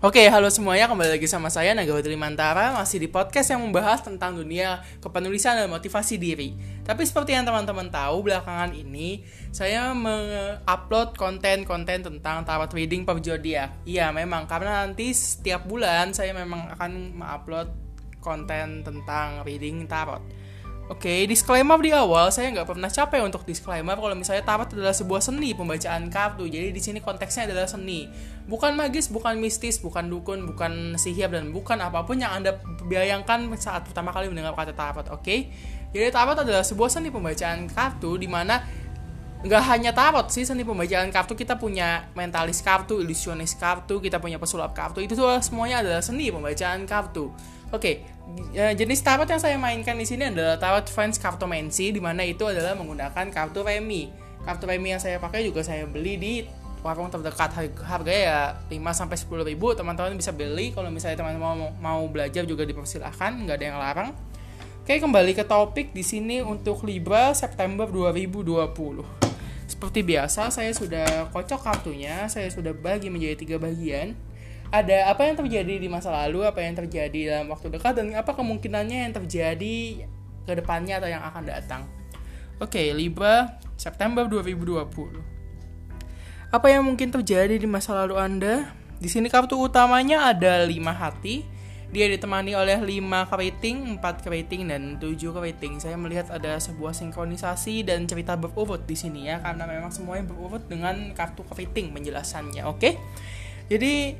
Oke, halo semuanya, kembali lagi sama saya Nagawati Limantara. Masih di podcast yang membahas tentang dunia kepenulisan dan motivasi diri. Tapi seperti yang teman-teman tahu, belakangan ini Saya mengupload konten-konten tentang tarot reading per zodiak Iya, memang, karena nanti setiap bulan saya memang akan mengupload konten tentang reading tarot Oke, okay, disclaimer di awal, saya nggak pernah capek untuk disclaimer kalau misalnya tarot adalah sebuah seni pembacaan kartu. Jadi di sini konteksnya adalah seni, bukan magis, bukan mistis, bukan dukun, bukan sihir dan bukan apa pun yang anda bayangkan saat pertama kali mendengar kata tarot. Oke, okay? jadi tarot adalah sebuah seni pembacaan kartu di mana nggak hanya tarot sih seni pembacaan kartu kita punya mentalis kartu, ilusionis kartu, kita punya pesulap kartu itu semua semuanya adalah seni pembacaan kartu. Oke, jenis tarot yang saya mainkan di sini adalah tarot French Cartomancy di mana itu adalah menggunakan kartu remi. Kartu remi yang saya pakai juga saya beli di warung terdekat. Harga ya 5 sampai 10 ribu. Teman-teman bisa beli. Kalau misalnya teman-teman mau, mau belajar juga dipersilahkan nggak ada yang larang. Oke kembali ke topik di sini untuk Libra September 2020 seperti biasa saya sudah kocok kartunya. Saya sudah bagi menjadi tiga bagian ada apa yang terjadi di masa lalu, apa yang terjadi dalam waktu dekat, dan apa kemungkinannya yang terjadi ke depannya atau yang akan datang. Oke, okay, Libra, September 2020. Apa yang mungkin terjadi di masa lalu Anda? Di sini kartu utamanya ada 5 hati. Dia ditemani oleh 5 keriting, 4 keriting, dan 7 keriting. Saya melihat ada sebuah sinkronisasi dan cerita berurut di sini ya, karena memang semuanya berurut dengan kartu keriting penjelasannya, oke? Okay? Jadi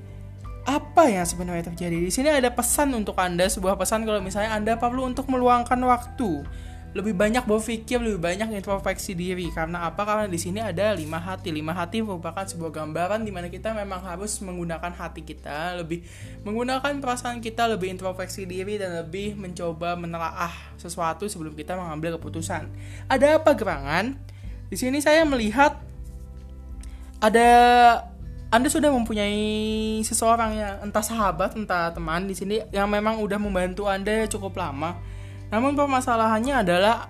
apa yang sebenarnya terjadi? Di sini ada pesan untuk anda sebuah pesan kalau misalnya anda perlu untuk meluangkan waktu. Lebih banyak berpikir lebih banyak introspeksi diri. Karena apa? Karena di sini ada lima hati. Lima hati merupakan sebuah gambaran di mana kita memang harus menggunakan hati kita lebih menggunakan perasaan kita lebih introspeksi diri dan lebih mencoba menelaah sesuatu sebelum kita mengambil keputusan. Ada apa gerangan? Di sini saya melihat ada anda sudah mempunyai seseorang yang entah sahabat, entah teman di sini yang memang udah membantu Anda cukup lama. Namun permasalahannya adalah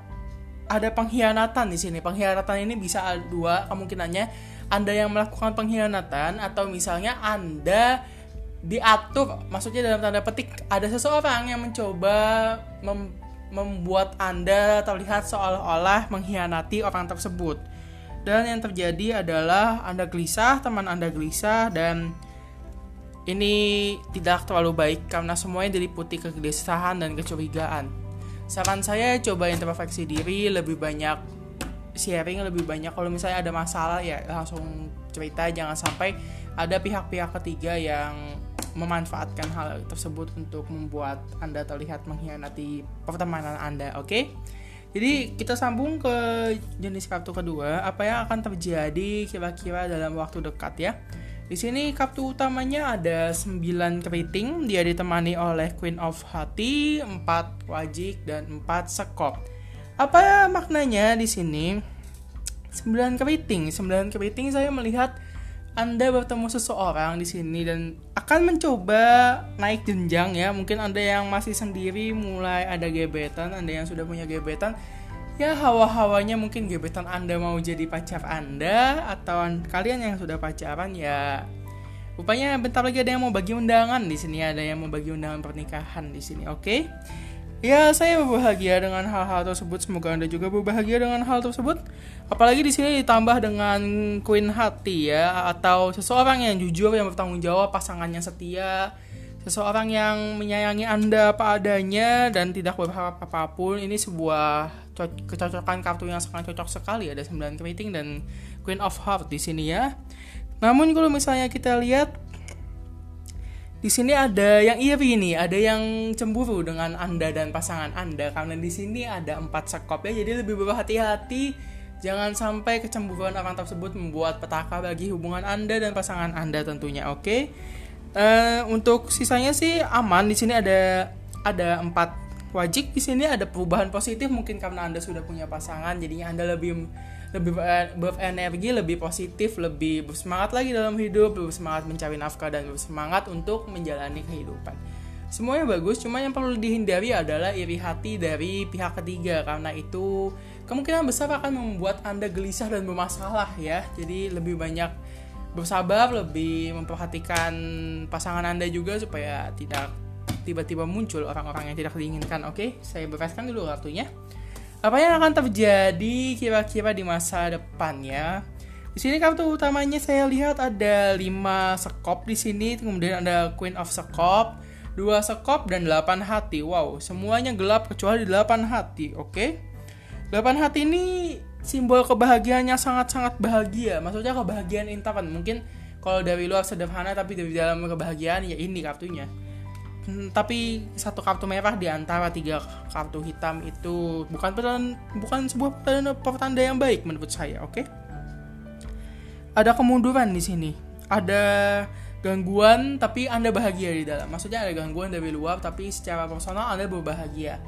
ada pengkhianatan di sini. Pengkhianatan ini bisa dua kemungkinannya. Anda yang melakukan pengkhianatan atau misalnya Anda diatur, maksudnya dalam tanda petik ada seseorang yang mencoba mem membuat Anda terlihat seolah-olah mengkhianati orang tersebut dan yang terjadi adalah Anda gelisah, teman Anda gelisah dan ini tidak terlalu baik karena semuanya diliputi kegelisahan dan kecurigaan. Saran saya coba introspeksi diri, lebih banyak sharing, lebih banyak kalau misalnya ada masalah ya langsung cerita jangan sampai ada pihak-pihak ketiga yang memanfaatkan hal tersebut untuk membuat Anda terlihat mengkhianati pertemanan Anda, oke? Okay? Jadi kita sambung ke jenis kartu kedua, apa yang akan terjadi kira-kira dalam waktu dekat ya. Di sini kartu utamanya ada 9 keriting, dia ditemani oleh Queen of Hati, 4 wajik dan 4 sekop. Apa maknanya di sini? 9 keriting, 9 keriting saya melihat anda bertemu seseorang di sini dan akan mencoba naik jenjang ya. Mungkin Anda yang masih sendiri mulai ada gebetan, Anda yang sudah punya gebetan, ya hawa-hawanya mungkin gebetan Anda mau jadi pacar Anda atau kalian yang sudah pacaran ya Rupanya bentar lagi ada yang mau bagi undangan di sini, ada yang mau bagi undangan pernikahan di sini, oke? Okay? Ya, saya berbahagia dengan hal-hal tersebut. Semoga Anda juga berbahagia dengan hal tersebut. Apalagi di sini ditambah dengan Queen Hati ya, atau seseorang yang jujur yang bertanggung jawab, pasangannya setia, seseorang yang menyayangi Anda apa adanya dan tidak berharap apa pun. Ini sebuah kecocokan kartu yang sangat cocok sekali. Ada 9 keriting dan Queen of Heart di sini ya. Namun kalau misalnya kita lihat di sini ada yang iri nih, ada yang cemburu dengan Anda dan pasangan Anda karena di sini ada empat sekop ya. Jadi lebih berhati-hati jangan sampai kecemburuan orang tersebut membuat petaka bagi hubungan Anda dan pasangan Anda tentunya. Oke. Okay? Uh, eh, untuk sisanya sih aman. Di sini ada ada empat wajib di sini ada perubahan positif mungkin karena Anda sudah punya pasangan jadinya Anda lebih lebih berenergi, lebih positif, lebih bersemangat lagi dalam hidup, lebih semangat mencari nafkah dan bersemangat untuk menjalani kehidupan. Semuanya bagus, cuma yang perlu dihindari adalah iri hati dari pihak ketiga karena itu kemungkinan besar akan membuat Anda gelisah dan bermasalah ya. Jadi lebih banyak bersabar, lebih memperhatikan pasangan Anda juga supaya tidak tiba-tiba muncul orang-orang yang tidak diinginkan. Oke, saya bebaskan dulu waktunya. Apa yang akan terjadi kira-kira di masa depan ya? Di sini kartu utamanya saya lihat ada 5 sekop di sini, kemudian ada Queen of Sekop, 2 sekop dan 8 hati. Wow, semuanya gelap kecuali 8 hati, oke? Okay? 8 hati ini simbol kebahagiaannya sangat-sangat bahagia. Maksudnya kebahagiaan intan. Mungkin kalau dari luar sederhana tapi dari dalam kebahagiaan ya ini kartunya. Hmm, tapi satu kartu merah di antara tiga kartu hitam itu bukan pertanda, bukan sebuah pertanda, pertanda yang baik menurut saya, oke? Okay? Ada kemunduran di sini. Ada gangguan tapi Anda bahagia di dalam. Maksudnya ada gangguan dari luar tapi secara personal Anda berbahagia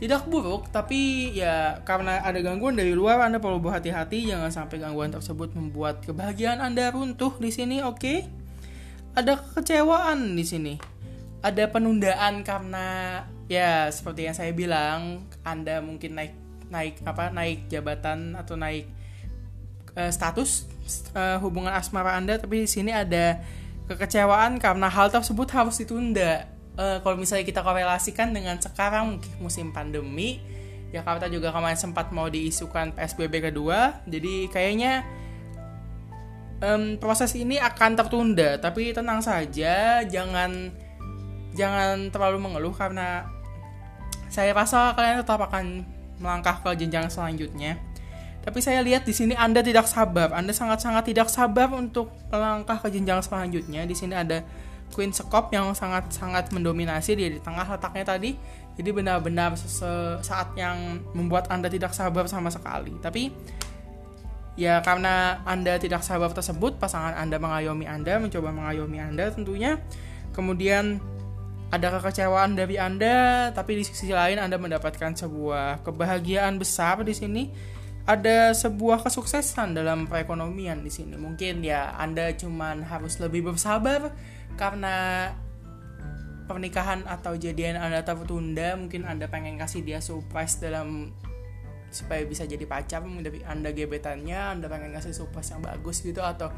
tidak buruk tapi ya karena ada gangguan dari luar Anda perlu berhati-hati jangan sampai gangguan tersebut membuat kebahagiaan Anda runtuh di sini oke okay? ada kekecewaan di sini ada penundaan karena ya seperti yang saya bilang Anda mungkin naik naik apa naik jabatan atau naik uh, status uh, hubungan asmara Anda tapi di sini ada kekecewaan karena hal tersebut harus ditunda. Uh, kalau misalnya kita korelasikan dengan sekarang musim pandemi Jakarta juga kemarin sempat mau diisukan PSBB kedua jadi kayaknya um, proses ini akan tertunda. Tapi tenang saja jangan jangan terlalu mengeluh karena saya rasa kalian tetap akan melangkah ke jenjang selanjutnya tapi saya lihat di sini Anda tidak sabar. Anda sangat-sangat tidak sabar untuk melangkah ke jenjang selanjutnya. Di sini ada Queen Sekop yang sangat-sangat mendominasi dia di tengah letaknya tadi. Jadi benar-benar saat yang membuat Anda tidak sabar sama sekali. Tapi ya karena Anda tidak sabar tersebut, pasangan Anda mengayomi Anda, mencoba mengayomi Anda tentunya. Kemudian ada kekecewaan dari Anda, tapi di sisi lain Anda mendapatkan sebuah kebahagiaan besar di sini. Ada sebuah kesuksesan dalam perekonomian di sini. Mungkin ya Anda cuman harus lebih bersabar karena pernikahan atau jadian anda tertunda mungkin anda pengen kasih dia surprise dalam supaya bisa jadi pacar dari anda gebetannya anda pengen kasih surprise yang bagus gitu atau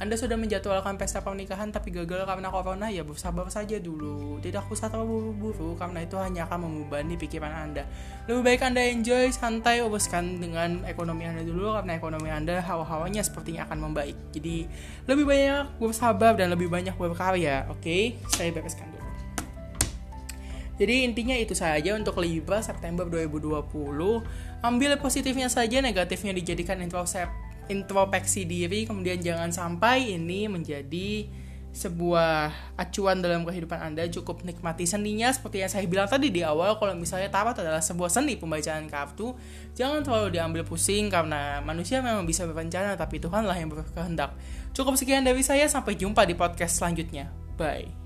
anda sudah menjadwalkan pesta pernikahan tapi gagal karena corona ya bersabar saja dulu. Tidak usah terlalu buru-buru karena itu hanya akan membebani pikiran anda. Lebih baik anda enjoy santai uruskan dengan ekonomi anda dulu karena ekonomi anda hawa-hawanya sepertinya akan membaik. Jadi lebih banyak bersabar dan lebih banyak berkarya oke? Okay? saya bereskan dulu. Jadi intinya itu saja untuk Libra September 2020. Ambil positifnya saja, negatifnya dijadikan introspeksi introspeksi diri kemudian jangan sampai ini menjadi sebuah acuan dalam kehidupan Anda cukup nikmati seninya. Seperti yang saya bilang tadi di awal kalau misalnya tarot adalah sebuah seni pembacaan kartu jangan terlalu diambil pusing karena manusia memang bisa berencana tapi Tuhanlah yang berkehendak. Cukup sekian dari saya sampai jumpa di podcast selanjutnya. Bye